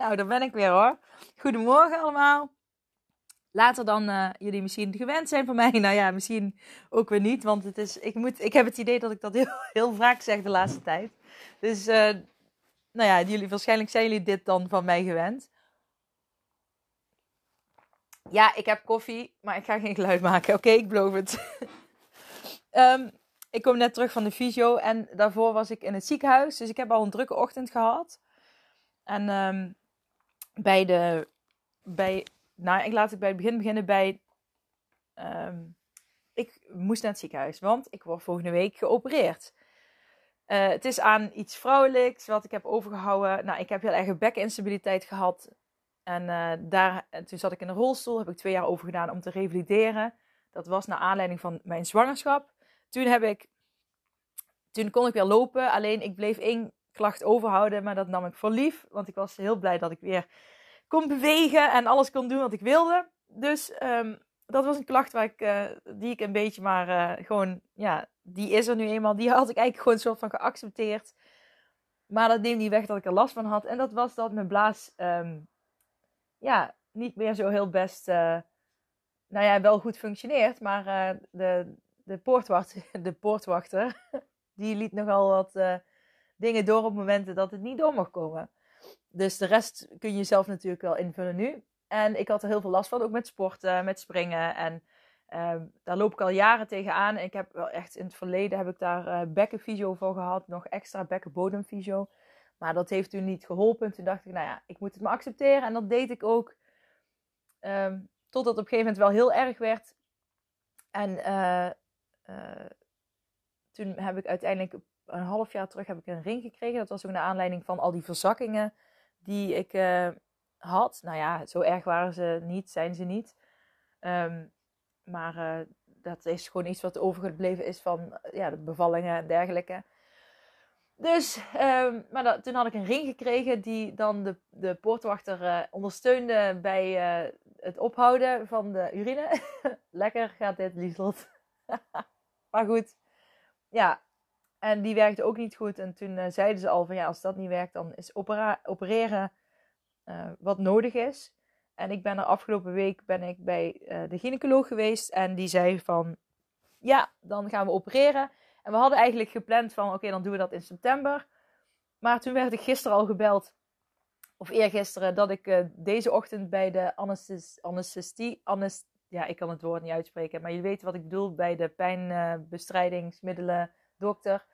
nou daar ben ik weer hoor. Goedemorgen allemaal. Later dan uh, jullie misschien gewend zijn van mij. Nou ja, misschien ook weer niet. Want het is, ik, moet, ik heb het idee dat ik dat heel, heel vaak zeg de laatste tijd. Dus uh, nou ja, jullie, waarschijnlijk zijn jullie dit dan van mij gewend. Ja, ik heb koffie, maar ik ga geen geluid maken. Oké, ik beloof het. um, ik kom net terug van de fysio en daarvoor was ik in het ziekenhuis. Dus ik heb al een drukke ochtend gehad. En um, bij de... Bij nou, ik laat ik bij het begin beginnen bij. Um, ik moest naar het ziekenhuis, want ik word volgende week geopereerd. Uh, het is aan iets vrouwelijks wat ik heb overgehouden. Nou, ik heb heel erg bekinstabiliteit gehad. En uh, daar, en toen zat ik in een rolstoel, heb ik twee jaar over gedaan om te revalideren. Dat was naar aanleiding van mijn zwangerschap. Toen heb ik, toen kon ik weer lopen. Alleen ik bleef één klacht overhouden, maar dat nam ik voor lief. Want ik was heel blij dat ik weer kon bewegen en alles kon doen wat ik wilde. Dus um, dat was een klacht waar ik, uh, die ik een beetje maar uh, gewoon, ja, die is er nu eenmaal. Die had ik eigenlijk gewoon een soort van geaccepteerd. Maar dat neemt niet weg dat ik er last van had. En dat was dat mijn blaas, um, ja, niet meer zo heel best, uh, nou ja, wel goed functioneert. Maar de, de, poortwachter, de poortwachter, die liet nogal wat dingen door op momenten dat het niet door mocht komen. Dus de rest kun je zelf natuurlijk wel invullen nu. En ik had er heel veel last van, ook met sporten, met springen. En uh, daar loop ik al jaren tegenaan. En ik heb wel echt in het verleden heb ik daar uh, bekkenfysio voor gehad. Nog extra bekkenbodemfysio. Maar dat heeft toen niet geholpen. Toen dacht ik, nou ja, ik moet het maar accepteren. En dat deed ik ook. Um, totdat het op een gegeven moment wel heel erg werd. En uh, toen heb ik uiteindelijk een half jaar terug heb ik een ring gekregen. Dat was ook naar aanleiding van al die verzakkingen die ik uh, had. Nou ja, zo erg waren ze niet, zijn ze niet. Um, maar uh, dat is gewoon iets wat overgebleven is van ja, de bevallingen en dergelijke. Dus, um, maar dat, toen had ik een ring gekregen die dan de, de poortwachter ondersteunde bij het ophouden van de urine. Lekker gaat dit, Lieslot. maar goed, ja, en die werkte ook niet goed. En toen uh, zeiden ze al van ja, als dat niet werkt, dan is opereren uh, wat nodig is. En ik ben er afgelopen week ben ik bij uh, de gynaecoloog geweest. En die zei van ja, dan gaan we opereren. En we hadden eigenlijk gepland van oké, dan doen we dat in september. Maar toen werd ik gisteren al gebeld, of eergisteren, dat ik deze ochtend bij de anesthesie, anest, ja, ik kan het woord niet uitspreken, maar je weet wat ik bedoel, bij de pijnbestrijdingsmiddelen dokter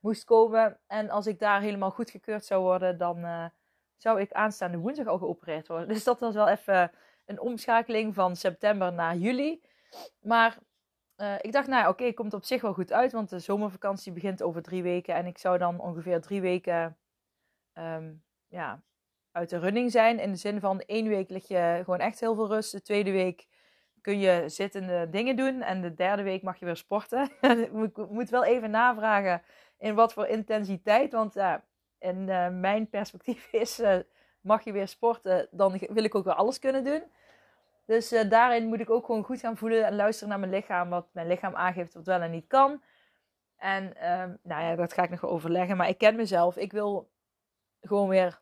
moest komen. En als ik daar helemaal goedgekeurd zou worden, dan uh, zou ik aanstaande woensdag al geopereerd worden. Dus dat was wel even een omschakeling van september naar juli. Maar uh, ik dacht, nou oké, komt op zich wel goed uit, want de zomervakantie begint over drie weken. En ik zou dan ongeveer drie weken um, ja, uit de running zijn. In de zin van één week lig je gewoon echt heel veel rust. De tweede week kun je zittende dingen doen. En de derde week mag je weer sporten. ik moet wel even navragen in wat voor intensiteit. Want in uh, mijn perspectief is, uh, mag je weer sporten, dan wil ik ook weer alles kunnen doen. Dus uh, daarin moet ik ook gewoon goed gaan voelen en luisteren naar mijn lichaam. Wat mijn lichaam aangeeft wat wel en niet kan. En ehm, nou ja, dat ga ik nog overleggen. Maar ik ken mezelf. Ik wil gewoon weer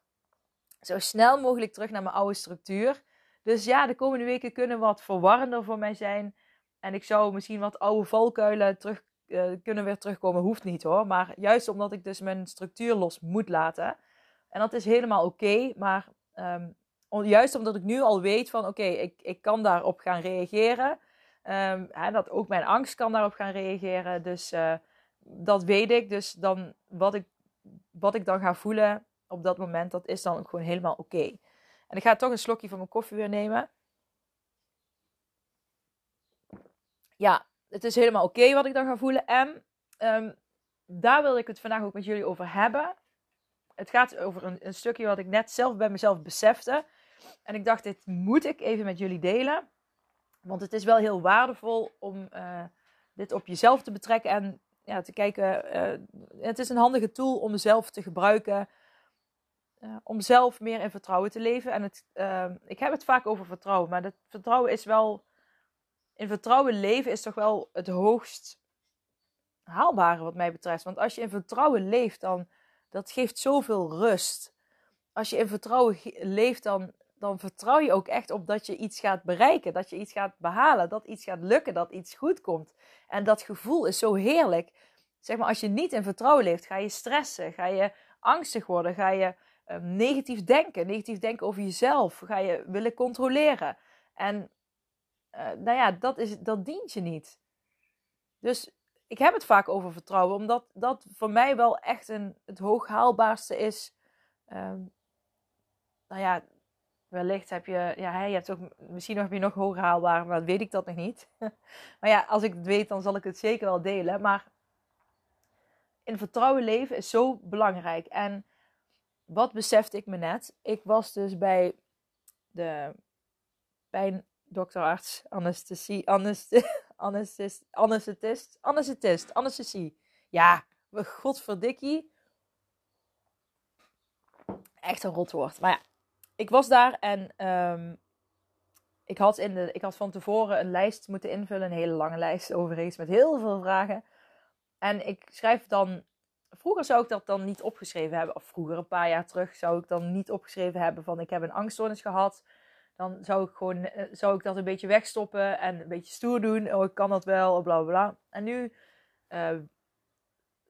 zo snel mogelijk terug naar mijn oude structuur. Dus ja, de komende weken kunnen wat verwarrender voor mij zijn. En ik zou misschien wat oude valkuilen terug uh, kunnen weer terugkomen. Hoeft niet hoor. Maar juist omdat ik dus mijn structuur los moet laten. En dat is helemaal oké. maar um, juist omdat ik nu al weet van oké, ik, ik kan daarop gaan reageren. Um, hè, dat ook mijn angst kan daarop gaan reageren. Dus uh, dat weet ik. Dus dan wat ik, wat ik dan ga voelen op dat moment, dat is dan gewoon helemaal oké. En ik ga toch een slokje van mijn koffie weer nemen. ja, het is helemaal oké wat ik dan ga voelen. En ehm, daar wil ik het vandaag ook met jullie over hebben. Het gaat over een, een, stukje wat ik net zelf bij mezelf besefte. En ik dacht, dit moet ik even met jullie delen. Want het is wel heel waardevol om uh, dit op jezelf te betrekken en ja, te kijken. Uh, het is een handige tool om zelf te gebruiken. Uh, om zelf meer in vertrouwen te leven. En het, ik heb het vaak over vertrouwen, maar dat vertrouwen is wel. In vertrouwen leven is toch wel het hoogst haalbare wat mij betreft. Want als je in vertrouwen leeft, dan dat geeft zoveel rust. Als je in vertrouwen leeft, dan, dan vertrouw je ook echt op dat je iets gaat bereiken, dat je iets gaat behalen, dat iets gaat lukken, dat iets goed komt. En dat gevoel is zo heerlijk. Zeg maar, als je niet in vertrouwen leeft, ga je stressen, ga je angstig worden, ga je negatief denken, negatief denken over jezelf, ga je willen controleren. En uh, nou ja, dat, is, dat dient je niet. Dus ik heb het vaak over vertrouwen, omdat dat voor mij wel echt een, het hooghaalbaarste is. Um, nou ja, wellicht heb je, ja, je hebt ook, misschien heb je nog hoger haalbaar, maar weet ik dat nog niet. maar ja, als ik het weet, dan zal ik het zeker wel delen. Maar in vertrouwen leven is zo belangrijk. En wat besefte ik me net? Ik was dus bij de pijndokterarts, anesthesie, anesthesist, anesthesist, anesthesist, anesthesie. Ja, godverdikkie. Echt een rotwoord. Maar ja, ik was daar en um, ik, had in de, ik had van tevoren een lijst moeten invullen. Een hele lange lijst overigens met heel veel vragen. En ik schrijf dan... Vroeger zou ik dat dan niet opgeschreven hebben. Of vroeger, een paar jaar terug, zou ik dan niet opgeschreven hebben van... Ik heb een angststoornis gehad dan zou ik gewoon eh, zou ik dat een beetje wegstoppen en een beetje stoer doen. Oh, ik kan dat wel, bla bla bla. En nu uh,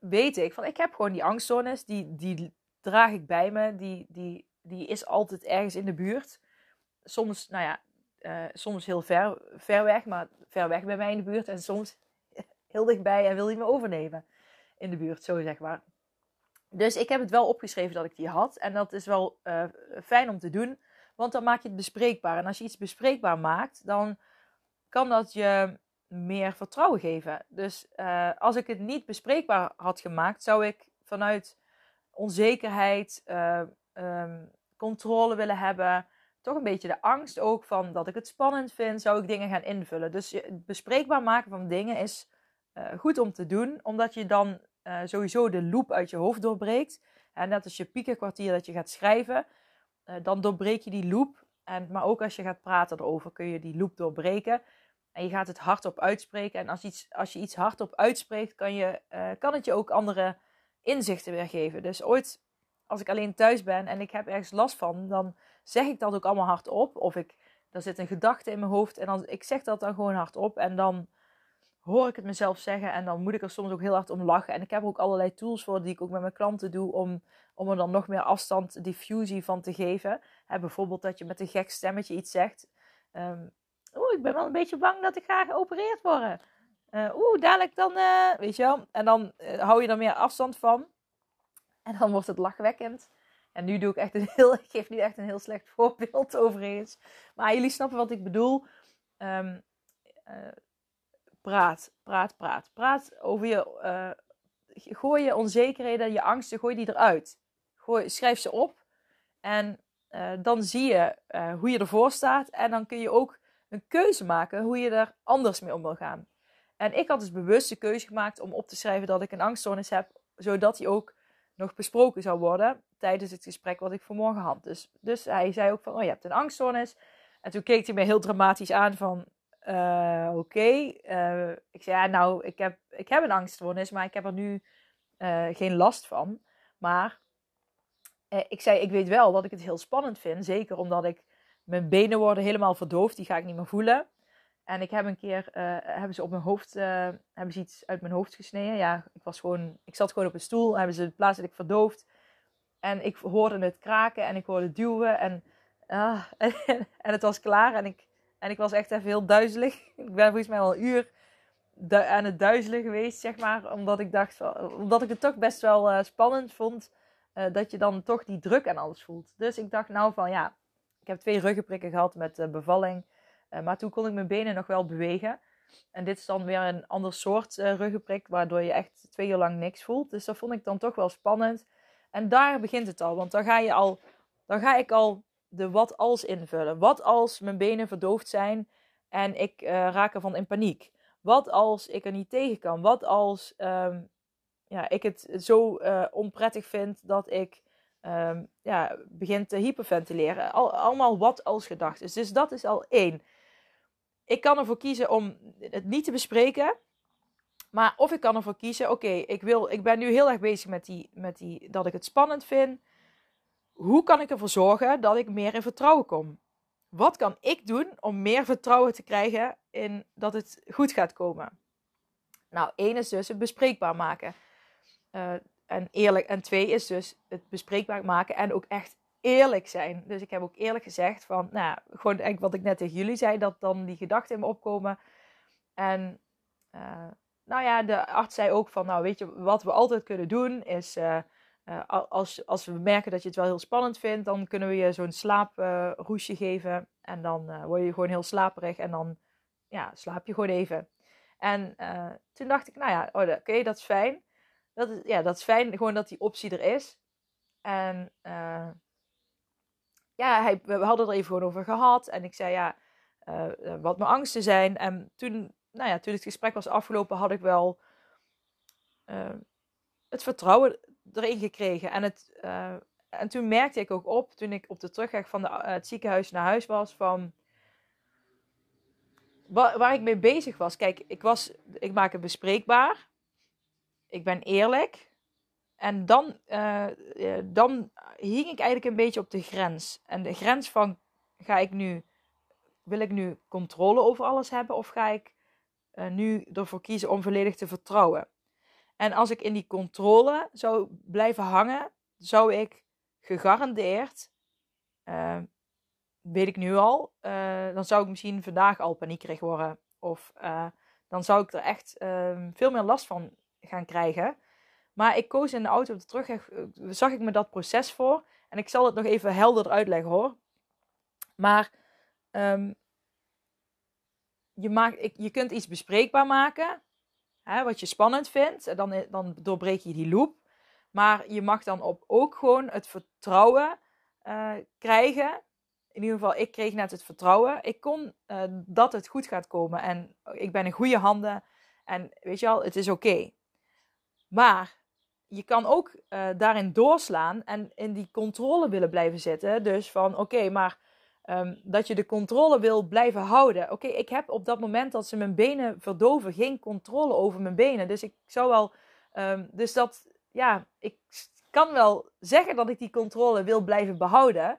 weet ik van ik heb gewoon die angststoornis, die, die draag ik bij me, die, die, die is altijd ergens in de buurt. Soms, nou ja, uh, soms heel ver, ver weg, maar ver weg bij mij in de buurt. En soms heel dichtbij en wil hij me overnemen in de buurt, zo zeg maar. Dus ik heb het wel opgeschreven dat ik die had. En dat is wel uh, fijn om te doen. Want dan maak je het bespreekbaar. En als je iets bespreekbaar maakt, dan kan dat je meer vertrouwen geven. Dus uh, als ik het niet bespreekbaar had gemaakt, zou ik vanuit onzekerheid, uh, um, controle willen hebben, toch een beetje de angst ook van dat ik het spannend vind, zou ik dingen gaan invullen. Dus bespreekbaar maken van dingen is goed om te doen, omdat je dan sowieso de loop uit je hoofd doorbreekt. En net als je piekenkwartier dat je gaat schrijven, uh, dan doorbreek je die loop. En, maar ook als je gaat praten erover, kun je die loop doorbreken. En je gaat het hardop uitspreken. En als, iets, als je iets hardop uitspreekt, kan, je, uh, kan het je ook andere inzichten weer geven. Dus ooit, als ik alleen thuis ben en ik heb ergens last van, dan zeg ik dat ook allemaal hardop. Of ik, er zit een gedachte in mijn hoofd en dan, ik zeg dat dan gewoon hardop. En dan hoor ik het mezelf zeggen en dan moet ik er soms ook heel hard om lachen. En ik heb ook allerlei tools voor die ik ook met mijn klanten doe om, om er dan nog meer afstand, diffusie van te geven. Hè, bijvoorbeeld dat je met een gek stemmetje iets zegt. Um, Oeh, ik ben wel een beetje bang dat ik ga geopereerd worden. Uh, Oeh, dadelijk dan, uh, weet je wel. En dan uh, hou je er meer afstand van. En dan wordt het lachwekkend. En nu doe ik echt een heel, ik geef nu echt een heel slecht voorbeeld overigens. Maar jullie snappen wat ik bedoel. Um, praat, praat, praat. Praat over je. Uh, gooi je onzekerheden, je angsten, gooi die eruit. Gooi, schrijf ze op. En uh, dan zie je uh, hoe je ervoor staat. En dan kun je ook een keuze maken hoe je er anders mee om wil gaan. En ik had dus bewust de keuze gemaakt om op te schrijven dat ik een angststoornis heb, zodat die ook nog besproken zou worden tijdens het gesprek wat ik vanmorgen had. Dus, dus hij zei ook van, oh je hebt een angststoornis. En toen keek hij me heel dramatisch aan van, uh, oké. Uh, ik zei, ja, nou, ik heb, ik heb een angststoornis, maar ik heb er nu uh, geen last van. Maar ik zei, ik weet wel dat ik het heel spannend vind. Zeker omdat ik, mijn benen worden helemaal verdoofd. Die ga ik niet meer voelen. En ik heb een keer, hebben ze op mijn hoofd, hebben ze iets uit mijn hoofd gesneden. Ja, ik was gewoon, ik zat gewoon op een stoel. Hebben ze plaatselijk verdoofd. En ik hoorde het kraken en ik hoorde duwen. En, en, en het was klaar. En ik en ik was echt even heel duizelig. Ik ben volgens mij al een uur aan het duizelen geweest, zeg maar. Omdat ik dacht, omdat ik het toch best wel uh, spannend vond. Uh, dat je dan toch die druk en alles voelt. Dus ik dacht nou van ja, ik heb twee ruggenprikken gehad met uh, bevalling. maar toen kon ik mijn benen nog wel bewegen. En dit is dan weer een ander soort ruggenprik, waardoor je echt twee uur lang niks voelt. Dus dat vond ik dan toch wel spannend. En daar begint het al, want dan ga, je al, dan ga ik al de wat als invullen. Wat als mijn benen verdoofd zijn en ik uh, raak ervan in paniek? Wat als ik er niet tegen kan? Wat als um, ja, ik het zo uh, onprettig vind dat ik um, ja, begin te hyperventileren? Al, allemaal wat als gedachten. Dus dat is al één. Ik kan ervoor kiezen om het niet te bespreken. Maar of ik kan ervoor kiezen, oké, ik ik, ik ben nu heel erg bezig met die, met die, dat ik het spannend vind. Hoe kan ik ervoor zorgen dat ik meer in vertrouwen kom? Wat kan ik doen om meer vertrouwen te krijgen in dat het goed gaat komen? Nou, één is dus het bespreekbaar maken. Uh, en eerlijk. En twee is dus het bespreekbaar maken en ook echt eerlijk zijn. Dus ik heb ook eerlijk gezegd van, nou, gewoon wat ik net tegen jullie zei, dat dan die gedachten in me opkomen. En uh, nou ja, de arts zei ook van, nou weet je, wat we altijd kunnen doen is, uh, uh, als, als we merken dat je het wel heel spannend vindt, dan kunnen we je zo'n slaaproesje geven. En dan word je gewoon heel slaperig en dan ja, slaap je gewoon even. En toen dacht ik, nou ja, oh, oké, dat is fijn. Dat is, ja, dat is fijn, gewoon dat die optie er is. En ja, we hadden er even gewoon over gehad. En ik zei ja, wat mijn angsten zijn. En toen nou ja, toen het gesprek was afgelopen, had ik wel het vertrouwen erin gekregen. En, het, uh, en toen merkte ik ook op, toen ik op de terugweg van de, uh, het ziekenhuis naar huis was, van waar, waar, ik mee bezig was. Kijk, ik, was, ik maak het bespreekbaar. Ik ben eerlijk. En dan, dan hing ik eigenlijk een beetje op de grens. En de grens van, ga ik nu, wil ik nu controle over alles hebben? Of ga ik nu ervoor kiezen om volledig te vertrouwen. En als ik in die controle zou blijven hangen, zou ik gegarandeerd, uh, weet ik nu al, uh, dan zou ik misschien vandaag al paniekerig worden. Of dan zou ik er echt ehm, veel meer last van gaan krijgen. Maar ik koos in de auto op de terugweg, zag ik me dat proces voor. En ik zal het nog even helder uitleggen hoor. Maar um, je, maakt, je kunt iets bespreekbaar maken, wat je spannend vindt. Dan, dan doorbreek je die loop. Maar je mag dan op ook gewoon het vertrouwen uh, krijgen. In ieder geval, ik kreeg net het vertrouwen. Ik kon uh, dat het goed gaat komen. En ik ben in goede handen. En weet je al, het is oké. Maar je kan ook daarin doorslaan en in die controle willen blijven zitten. Dus van oké, maar Um, dat je de controle wil blijven houden. Oké, ik heb op dat moment dat ze mijn benen verdoven geen controle over mijn benen. Dus ik zou wel. Um, dus dat, ja, ik kan wel zeggen dat ik die controle wil blijven behouden.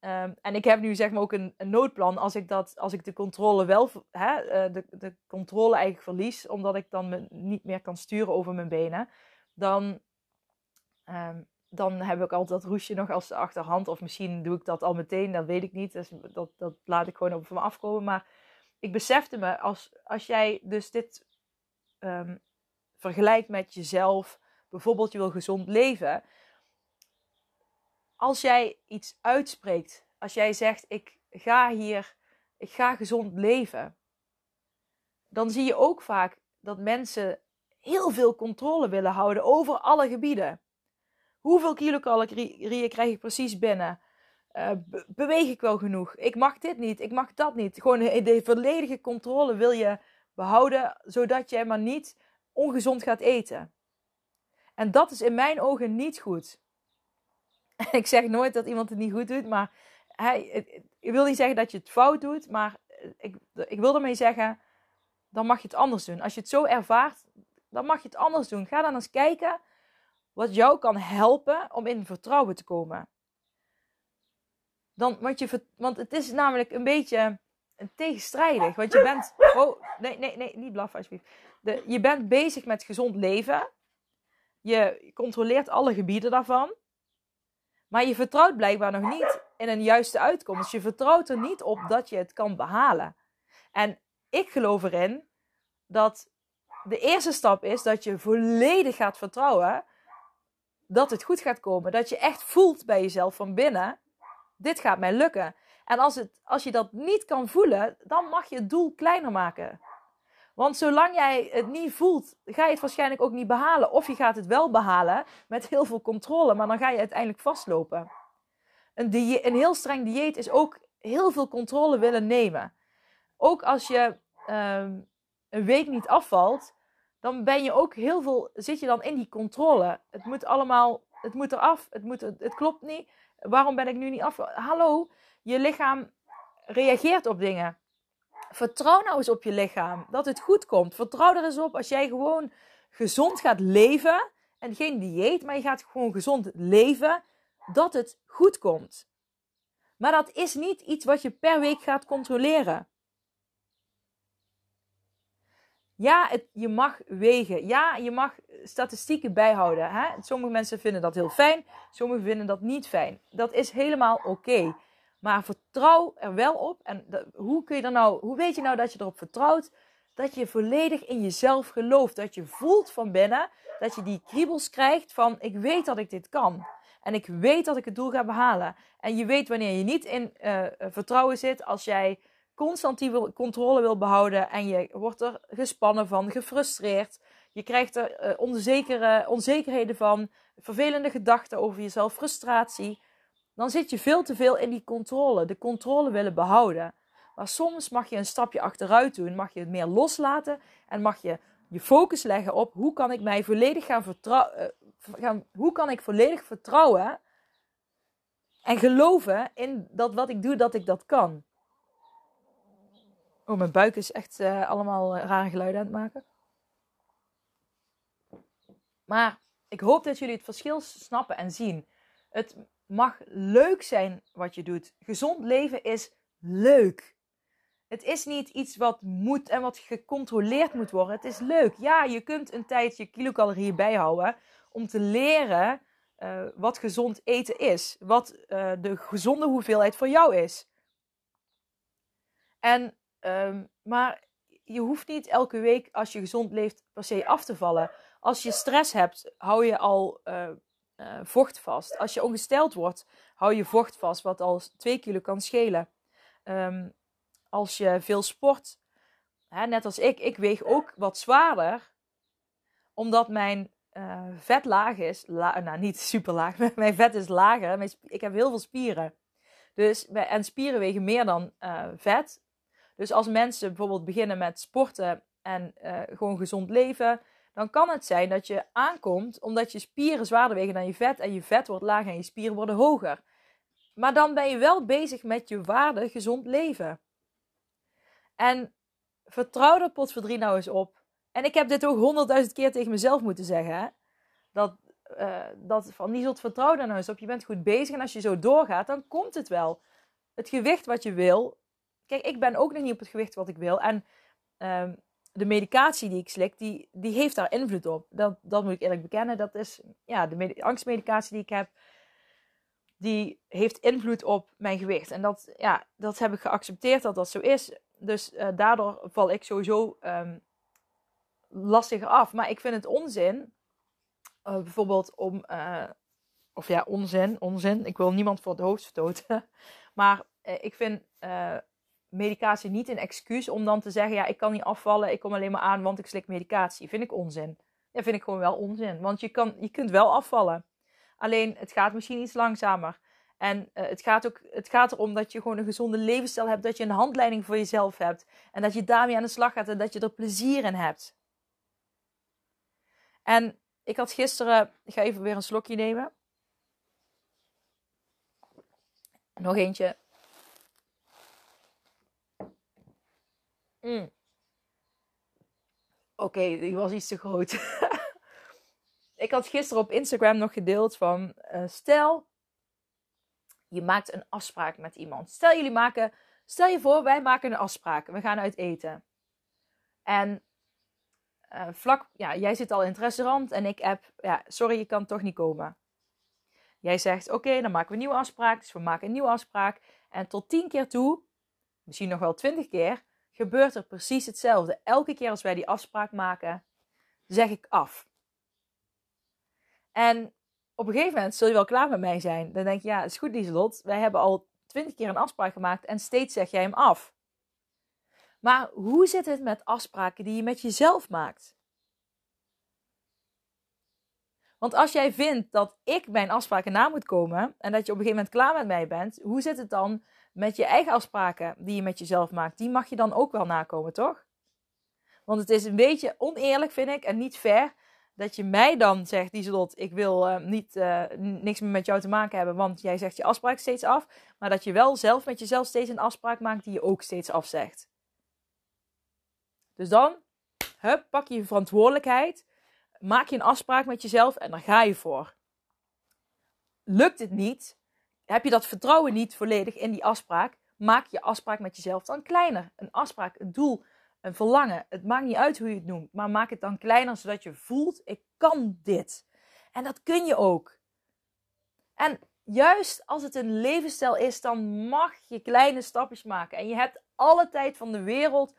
Um, en ik heb nu zeg maar ook een, noodplan als ik, dat, als ik de controle wel, hè, uh, de, de controle eigenlijk verlies, omdat ik dan me niet meer kan sturen over mijn benen, dan, dan heb ik altijd dat roesje nog als achterhand. Of misschien doe ik dat al meteen, dat weet ik niet. Dus dat, dat laat ik gewoon op me afkomen. Maar ik besefte me, als, als jij dus dit um, vergelijkt met jezelf, bijvoorbeeld je wil gezond leven. Als jij iets uitspreekt, als jij zegt, ik ga hier, ik ga gezond leven. Dan zie je ook vaak dat mensen heel veel controle willen houden over alle gebieden. Hoeveel kilocalorieën krijg ik precies binnen? Uh, beweeg ik wel genoeg? Ik mag dit niet, ik mag dat niet. Gewoon de volledige controle wil je behouden, zodat jij maar niet ongezond gaat eten. En dat is in mijn ogen niet goed. ik zeg nooit dat iemand het niet goed doet, maar ik wil niet zeggen dat je het fout doet, maar ik, ik wil ermee zeggen, dan mag je het anders doen. Als je het zo ervaart, dan mag je het anders doen. Ga dan eens kijken wat jou kan helpen om in vertrouwen te komen. Dan, want, je, want het is namelijk een beetje tegenstrijdig. Want je bent. Oh, nee, nee, nee, niet blaffen alsjeblieft. Je bent bezig met gezond leven. Je controleert alle gebieden daarvan. Maar je vertrouwt blijkbaar nog niet in een juiste uitkomst. Je vertrouwt er niet op dat je het kan behalen. En ik geloof erin dat de eerste stap is dat je volledig gaat vertrouwen dat het goed gaat komen. Dat je echt voelt bij jezelf van binnen: dit gaat mij lukken. En als, het, als je dat niet kan voelen, dan mag je het doel kleiner maken. Want zolang jij het niet voelt, ga je het waarschijnlijk ook niet behalen. Of je gaat het wel behalen met heel veel controle, maar dan ga je uiteindelijk vastlopen. Een, een heel streng dieet is ook heel veel controle willen nemen. Ook als je ehm, een week niet afvalt, dan ben je ook heel veel, zit je dan in die controle. Het moet allemaal, het moet eraf, het, moet, het, klopt niet. Waarom ben ik nu niet af? Hallo, je lichaam reageert op dingen. Vertrouw nou eens op je lichaam dat het goed komt. Vertrouw er eens op als jij gewoon gezond gaat leven. En geen dieet, maar je gaat gewoon gezond leven. Dat het goed komt. Maar dat is niet iets wat je per week gaat controleren. Ja, je mag wegen. Ja, je mag statistieken bijhouden. Hè? Sommige mensen vinden dat heel fijn, sommigen vinden dat niet fijn. Dat is helemaal oké. Maar vertrouw er wel op. En hoe, kun je er nou, hoe weet je nou dat je erop vertrouwt? Dat je volledig in jezelf gelooft. Dat je voelt van binnen. Dat je die kriebels krijgt van ik weet dat ik dit kan. En ik weet dat ik het doel ga behalen. En je weet wanneer je niet in uh, vertrouwen zit. Als jij constant die controle wil behouden. En je wordt er gespannen van, gefrustreerd. Je krijgt er uh, onzekere, onzekerheden van. Vervelende gedachten over jezelf, frustratie dan zit je veel te veel in die controle, de controle willen behouden. Maar soms mag je een stapje achteruit doen, mag je het meer loslaten en mag je je focus leggen op hoe kan ik mij volledig gaan vertrouwen, uh, hoe kan ik volledig vertrouwen en geloven in dat wat ik doe, dat ik dat kan. Oh, mijn buik is echt uh, allemaal rare geluiden aan het maken. Maar ik hoop dat jullie het verschil snappen en zien. Het mag leuk zijn wat je doet. Gezond leven is leuk. Het is niet iets wat moet en wat gecontroleerd moet worden. Het is leuk. Ja, je kunt een tijd je kilocalorieën bijhouden om te leren uh, wat gezond eten is. Wat de gezonde hoeveelheid voor jou is. En, um, maar je hoeft niet elke week als je gezond leeft per se af te vallen. Als je stress hebt, hou je al uh, uh, vocht vast. Als je ongesteld wordt, hou je vocht vast, wat al 2 kilo kan schelen. Um, als je veel sport, hè, net als ik, ik weeg ook wat zwaarder, omdat mijn uh, vet laag is. Nou, niet super laag, mijn vet is lager. Ik heb heel veel spieren. Dus, en spieren wegen meer dan vet. Dus als mensen bijvoorbeeld beginnen met sporten en gewoon gezond leven, dan kan het zijn dat je aankomt omdat je spieren zwaarder wegen dan je vet en je vet wordt lager en je spieren worden hoger. Maar dan ben je wel bezig met je waarde gezond leven. En vertrouw dat potverdrie nou eens op. En ik heb dit ook honderdduizend keer tegen mezelf moeten zeggen. Dat, uh, dat van Nieselt, vertrouw daar nou eens op. Je bent goed bezig en als je zo doorgaat, dan komt het wel. Het gewicht wat je wil. Kijk, ik ben ook nog niet op het gewicht wat ik wil. En uh, de medicatie die ik slik, die, die heeft daar invloed op. Dat, dat moet ik eerlijk bekennen. Dat is ja, de angstmedicatie die ik heb, die heeft invloed op mijn gewicht. En dat, ja, dat heb ik geaccepteerd dat dat zo is. Dus uh, daardoor val ik sowieso um, lastiger af. Maar ik vind het onzin, uh, bijvoorbeeld om, uh, of ja, onzin, onzin. Ik wil niemand voor het hoofd stoten. maar ik vind medicatie niet een excuus om dan te zeggen: ja, ik kan niet afvallen, ik kom alleen maar aan, want ik slik medicatie. Vind ik onzin. Ja, vind ik gewoon wel onzin. Want je, kan, je kunt wel afvallen. Alleen het gaat misschien iets langzamer. En uh, het, gaat ook, het gaat erom dat je gewoon een gezonde levensstijl hebt. Dat je een handleiding voor jezelf hebt. En dat je daarmee aan de slag gaat en dat je er plezier in hebt. En ik had gisteren. Ik ga even weer een slokje nemen. Nog eentje. Mm. Oké, die was iets te groot. ik had gisteren op Instagram nog gedeeld van... Uh, stel, je maakt een afspraak met iemand. Stel, jullie maken... Stel je voor, wij maken een afspraak. We gaan uit eten. En uh, vlak... Ja, jij zit al in het restaurant en ik heb... Ja, sorry, je kan toch niet komen. Jij zegt, oké, dan maken we een nieuwe afspraak. Dus we maken een nieuwe afspraak. En tot tien keer toe, misschien nog wel twintig keer gebeurt er precies hetzelfde. Elke keer als wij die afspraak maken, zeg ik af. En op een gegeven moment zul je wel klaar met mij zijn. Dan denk je, ja, het is goed Lieselot. Wij hebben al twintig keer een afspraak gemaakt en steeds zeg jij hem af. Maar hoe zit het met afspraken die je met jezelf maakt? Want als jij vindt dat ik mijn afspraken na moet komen en dat je op een gegeven moment klaar met mij bent, hoe zit het dan met je eigen afspraken die je met jezelf maakt? Die mag je dan ook wel nakomen, toch? Want het is een beetje oneerlijk, vind ik, en niet fair dat je mij dan zegt, Dieselot, ik wil uh, niet, uh, niks meer met jou te maken hebben, want jij zegt je afspraak steeds af. Maar dat je wel zelf met jezelf steeds een afspraak maakt die je ook steeds afzegt. Dus dan, hup, pak je je verantwoordelijkheid, maak je een afspraak met jezelf en daar ga je voor. Lukt het niet, heb je dat vertrouwen niet volledig in die afspraak, maak je afspraak met jezelf dan kleiner. Een afspraak, een doel, een verlangen. Het maakt niet uit hoe je het noemt, maar maak het dan kleiner zodat je voelt: ik kan dit. En dat kun je ook. En juist als het een levensstijl is, dan mag je kleine stapjes maken. En je hebt alle tijd van de wereld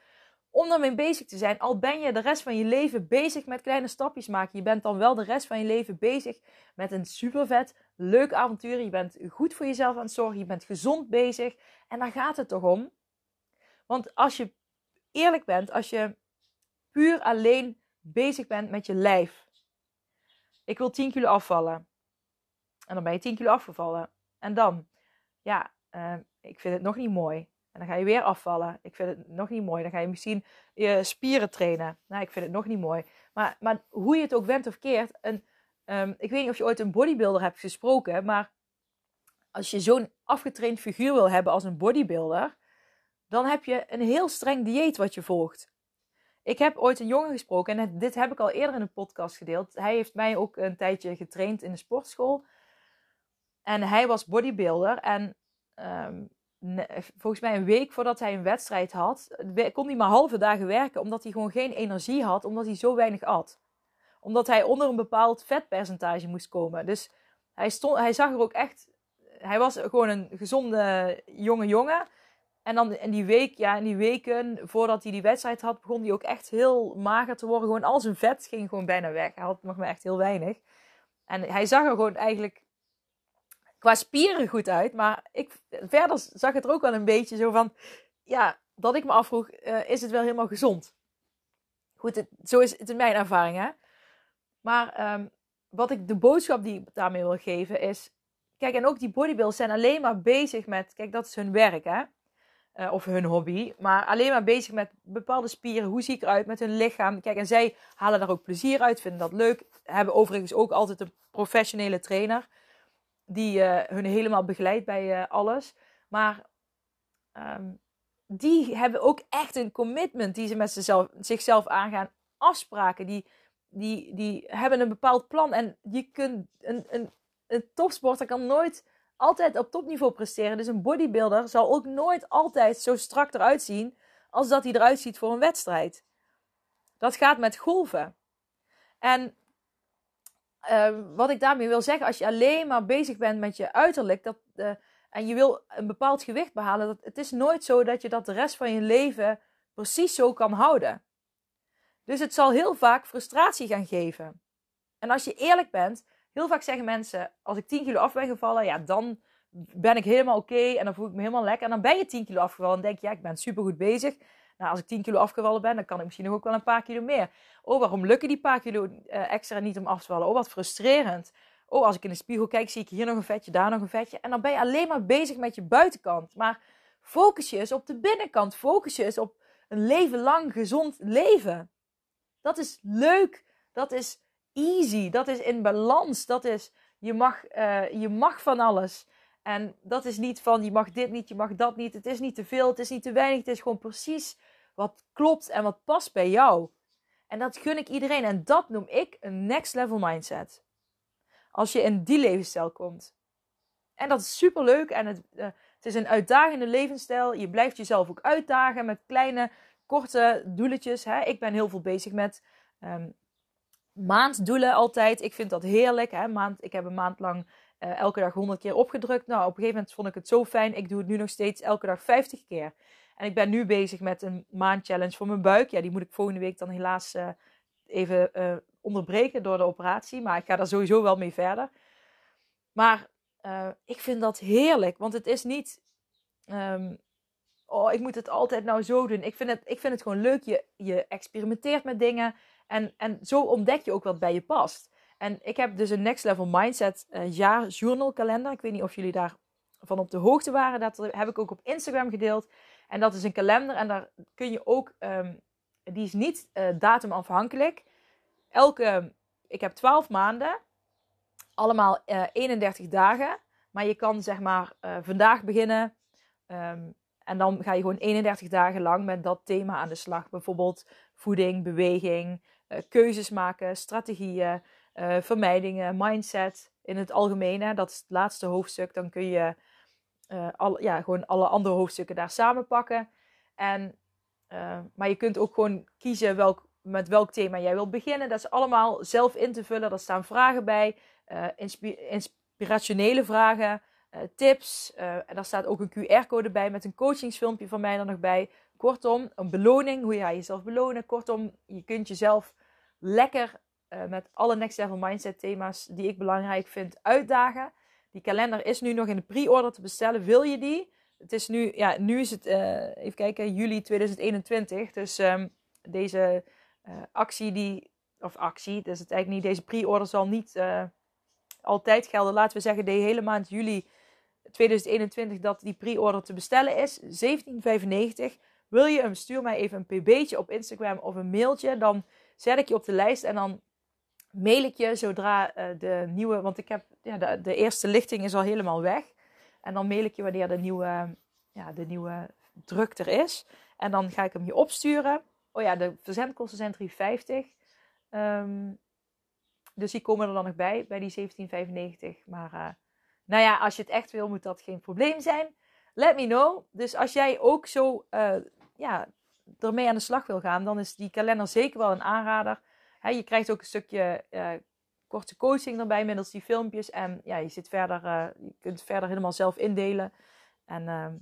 om ermee bezig te zijn. Al ben je de rest van je leven bezig met kleine stapjes maken. Je bent dan wel de rest van je leven bezig met een super vet, leuk avontuur. Je bent goed voor jezelf aan het zorgen. Je bent gezond bezig. En daar gaat het toch om? Want als je eerlijk bent, als je puur alleen bezig bent met je lijf. Ik wil 10 kilo afvallen. En dan ben je 10 kilo afgevallen. En dan, ja, uh, ik vind het nog niet mooi. En dan ga je weer afvallen. Ik vind het nog niet mooi. Dan ga je misschien je spieren trainen. Nou, ik vind het nog niet mooi. Maar, maar hoe je het ook wendt of keert. En, um, ik weet niet of je ooit een bodybuilder hebt gesproken. Maar als je zo'n afgetraind figuur wil hebben als een bodybuilder dan heb je een heel streng dieet wat je volgt. Ik heb ooit een jongen gesproken en dit heb ik al eerder in een podcast gedeeld. Hij heeft mij ook een tijdje getraind in de sportschool. En hij was bodybuilder. En um, volgens mij een week voordat hij een wedstrijd had, kon hij maar halve dagen werken. Omdat hij gewoon geen energie had, omdat hij zo weinig at. Omdat hij onder een bepaald vetpercentage moest komen. Dus hij, stond, hij zag er ook echt. Hij was gewoon een gezonde jonge jongen. En dan in die week, ja, in die weken voordat hij die wedstrijd had, begon hij ook echt heel mager te worden. Gewoon al zijn vet ging gewoon bijna weg. Hij had nog maar echt heel weinig. En hij zag er gewoon eigenlijk qua spieren goed uit. Maar ik, verder zag het er ook wel een beetje zo van, ja, dat ik me afvroeg, uh, is het wel helemaal gezond? Goed, zo is het in mijn ervaring, hè. Maar um, wat ik, de boodschap die ik daarmee wil geven is, kijk, en ook die bodybuilders zijn alleen maar bezig met, kijk, dat is hun werk, hè uh, of hun hobby. Maar alleen maar bezig met bepaalde spieren. Hoe zie ik eruit met hun lichaam? Kijk, en zij halen daar ook plezier uit, vinden dat leuk. Hebben overigens ook altijd een professionele trainer. Die uh, hun helemaal begeleidt bij uh, alles. Maar um, die hebben ook echt een commitment die ze met zichzelf, zichzelf aangaan. Afspraken. Die, die, die hebben een bepaald plan. En je kunt een, een, een topsporter kan nooit altijd op topniveau presteren. Dus een bodybuilder zal ook nooit altijd zo strak eruit zien als dat hij eruit ziet voor een wedstrijd. Dat gaat met golven. En uh, wat ik daarmee wil zeggen, als je alleen maar bezig bent met je uiterlijk dat, uh, en je wil een bepaald gewicht behalen, dat, het is nooit zo dat je dat de rest van je leven precies zo kan houden. Dus het zal heel vaak frustratie gaan geven. En als je eerlijk bent, Heel vaak zeggen mensen, als ik 10 kilo af ben gevallen, ja, dan ben ik helemaal oké en dan voel ik me helemaal lekker. En dan ben je 10 kilo afgevallen en denk je, ja, ik ben super goed bezig. Nou, als ik 10 kilo afgevallen ben, dan kan ik misschien nog ook wel een paar kilo meer. Oh, waarom lukken die paar kilo uh, extra niet om af te vallen? Oh, wat frustrerend. Oh, als ik in de spiegel kijk, zie ik hier nog een vetje, daar nog een vetje. En dan ben je alleen maar bezig met je buitenkant. Maar focus je eens op de binnenkant. Focus je eens op een leven lang gezond leven. Dat is leuk. Dat is easy. Dat is in balans. Dat is, je mag, uh, je mag van alles. En dat is niet van, je mag dit niet, je mag dat niet. Het is niet te veel, het is niet te weinig. Het is gewoon precies wat klopt en wat past bij jou. En dat gun ik iedereen. En dat noem ik een next level mindset. Als je in die levensstijl komt. En dat is super leuk. En het, uh, het is een uitdagende levensstijl. Je blijft jezelf ook uitdagen met kleine, korte doeletjes. Hè? Ik ben heel veel bezig met um, maanddoelen altijd. Ik vind dat heerlijk. Hè? Maand, ik heb een maand lang uh, elke dag 100 keer opgedrukt. Nou, op een gegeven moment vond ik het zo fijn. Ik doe het nu nog steeds elke dag 50 keer. En ik ben nu bezig met een maandchallenge voor mijn buik. Ja, die moet ik volgende week dan helaas uh, even uh, onderbreken door de operatie. Maar ik ga daar sowieso wel mee verder. Maar ik vind dat heerlijk. Want het is niet. Um, oh, ik moet het altijd nou zo doen. Ik vind het, ik vind het gewoon leuk. Je, je experimenteert met dingen. En, en zo ontdek je ook wat bij je past. En ik heb dus een Next Level Mindset uh, jaar journalkalender. Ik weet niet of jullie daarvan op de hoogte waren. Dat heb ik ook op Instagram gedeeld. En dat is een kalender. En daar kun je ook, ehm, die is niet uh, datumafhankelijk. Elke, ik heb 12 maanden. Allemaal uh, eh, 31 dagen. Maar je kan zeg maar vandaag beginnen. Um, en dan ga je gewoon 31 dagen lang met dat thema aan de slag. Bijvoorbeeld voeding, beweging, keuzes maken, strategieën, uh, vermijdingen, mindset in het algemeen. Hè, dat is het laatste hoofdstuk. Dan kun je uh, al, ja, gewoon alle andere hoofdstukken daar samenpakken. En, maar je kunt ook gewoon kiezen welk, met welk thema jij wilt beginnen. Dat is allemaal zelf in te vullen. Daar staan vragen bij, inspirationele vragen. Tips. En daar staat ook een QR-code bij met een coachingsfilmpje van mij er nog bij. Kortom, een beloning, hoe je jezelf belonen. Kortom, je kunt jezelf lekker uh, met alle Next Level Mindset thema's die ik belangrijk vind uitdagen. Die kalender is nu nog in de pre-order te bestellen. Wil je die? Het is nu, ja, nu is het, even kijken, juli 2021. Dus um, deze actie die, of actie, dus het eigenlijk niet, deze pre-order zal niet altijd gelden. Laten we zeggen, de hele maand juli 2021 dat die pre-order te bestellen is. 17,95. Wil je hem, stuur mij even een pb'tje op Instagram of een mailtje. Dan zet ik je op de lijst en dan mail ik je zodra uh, de nieuwe... Want ik heb, ja, de, de, eerste lichting is al helemaal weg. En dan mail ik je wanneer de nieuwe, ja, de nieuwe druk er is. En dan ga ik hem je opsturen. Oh ja, de verzendkosten zijn 3,50. Um, ehm, dus die komen er dan nog bij, bij die 17,95. Maar... Uh, nou ja, als je het echt wil, moet dat geen probleem zijn. Let me know. Dus als jij ook zo uh, ja, ermee aan de slag wil gaan, dan is die kalender zeker wel een aanrader. Je krijgt ook een stukje uh, korte coaching erbij middels die filmpjes. En ja, je, zit verder, uh, je kunt verder helemaal zelf indelen. En ehm,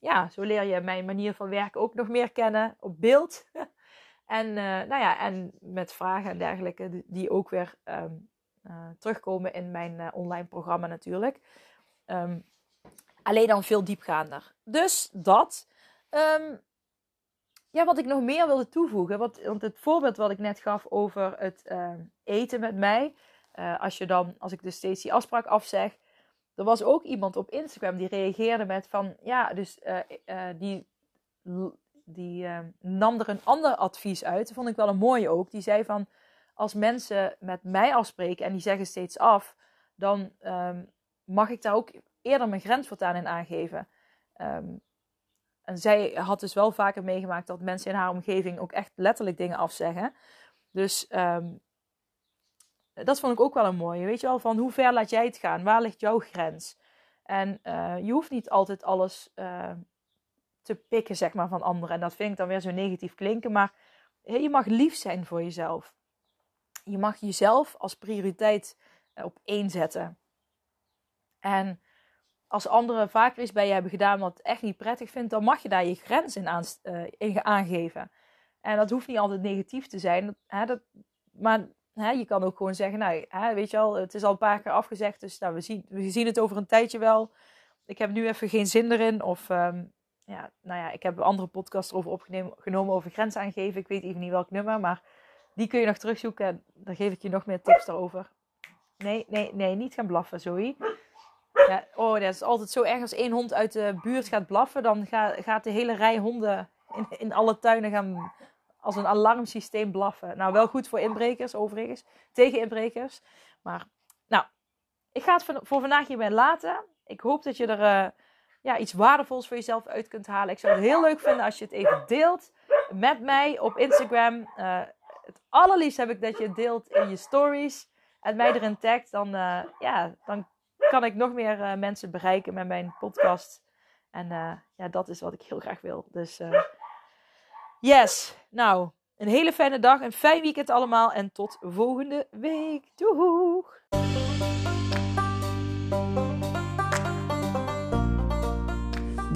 ja, zo leer je mijn manier van werken ook nog meer kennen op beeld. en, nou ja, en met vragen en dergelijke, die ook weer uh, terugkomen in mijn online programma natuurlijk. Um, alleen dan veel diepgaander. Dus dat. Ja, wat ik nog meer wilde toevoegen. Wat, want het voorbeeld wat ik net gaf over het uh, eten met mij. Uh, als je dan, als ik dus steeds die afspraak afzeg. Er was ook iemand op Instagram die reageerde met van ja, dus die, die nam er een ander advies uit. Dat vond ik wel een mooie ook. Die zei van als mensen met mij afspreken en die zeggen steeds af, dan ehm, mag ik daar ook eerder mijn grens voortaan in aangeven. Ehm, en zij had dus wel vaker meegemaakt dat mensen in haar omgeving ook echt letterlijk dingen afzeggen. Dus ehm, dat vond ik ook wel een mooie. Weet je wel, van hoe ver laat jij het gaan? Waar ligt jouw grens? En uh, je hoeft niet altijd alles uh, te pikken, zeg maar, van anderen. En dat vind ik dan weer zo negatief klinken. Maar je mag lief zijn voor jezelf je mag jezelf als prioriteit eh, op één zetten. En als anderen vaker iets bij je hebben gedaan wat echt niet prettig vindt, dan mag je daar je grens in, aan, in aangeven. En dat hoeft niet altijd negatief te zijn. Hè, dat, maar hè, je kan ook gewoon zeggen, nou, hè, weet je al, het is al een paar keer afgezegd, dus nou, we, zien, we zien het over een tijdje wel. Ik heb nu even geen zin erin. Of um, ja, nou ja, ik heb een andere podcast erover opgenomen over grens aangeven. Ik weet even niet welk nummer, maar die kun je nog terugzoeken. Dan geef ik je nog meer tips daarover. Nee, nee, nee, niet gaan blaffen, Zoe. Ja, oh, dat is altijd zo erg als één hond uit de buurt gaat blaffen. Dan gaat de hele rij honden in, in alle tuinen gaan als een alarmsysteem blaffen. Nou, wel goed voor inbrekers overigens. Tegen inbrekers. Maar, nou, ik ga het voor vandaag hierbij laten. Ik hoop dat je er uh, ja, iets waardevols voor jezelf uit kunt halen. Ik zou het heel leuk vinden als je het even deelt met mij op Instagram. Uh, het allerliefst heb ik dat je het deelt in je stories. En mij erin tagt. Dan, uh, ja, dan kan ik nog meer uh, mensen bereiken met mijn podcast. En uh, ja, dat is wat ik heel graag wil. Dus yes. Nou, een hele fijne dag. Een fijn weekend allemaal. En tot volgende week. Doeg!